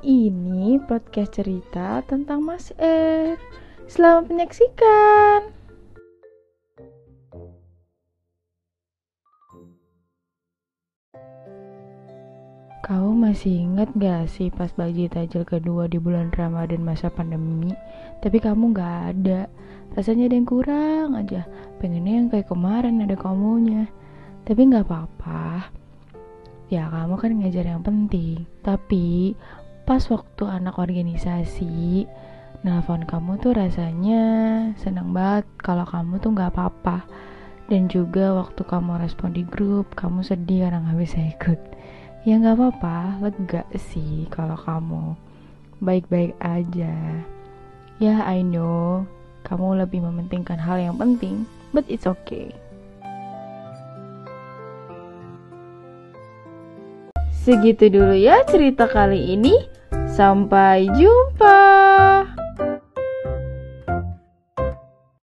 ini podcast cerita tentang Mas R. Selamat menyaksikan. Kau masih ingat gak sih pas bagi tajil kedua di bulan Ramadan masa pandemi? Tapi kamu gak ada. Rasanya ada yang kurang aja. Pengennya yang kayak kemarin ada kamunya. Tapi gak apa-apa. Ya kamu kan ngajar yang penting. Tapi pas waktu anak organisasi nelfon kamu tuh rasanya seneng banget kalau kamu tuh nggak apa-apa. Dan juga waktu kamu respon di grup kamu sedih karena nggak bisa ikut. Ya nggak apa-apa lega sih kalau kamu baik-baik aja. Ya I know kamu lebih mementingkan hal yang penting but it's okay. Segitu dulu ya cerita kali ini. Sampai jumpa.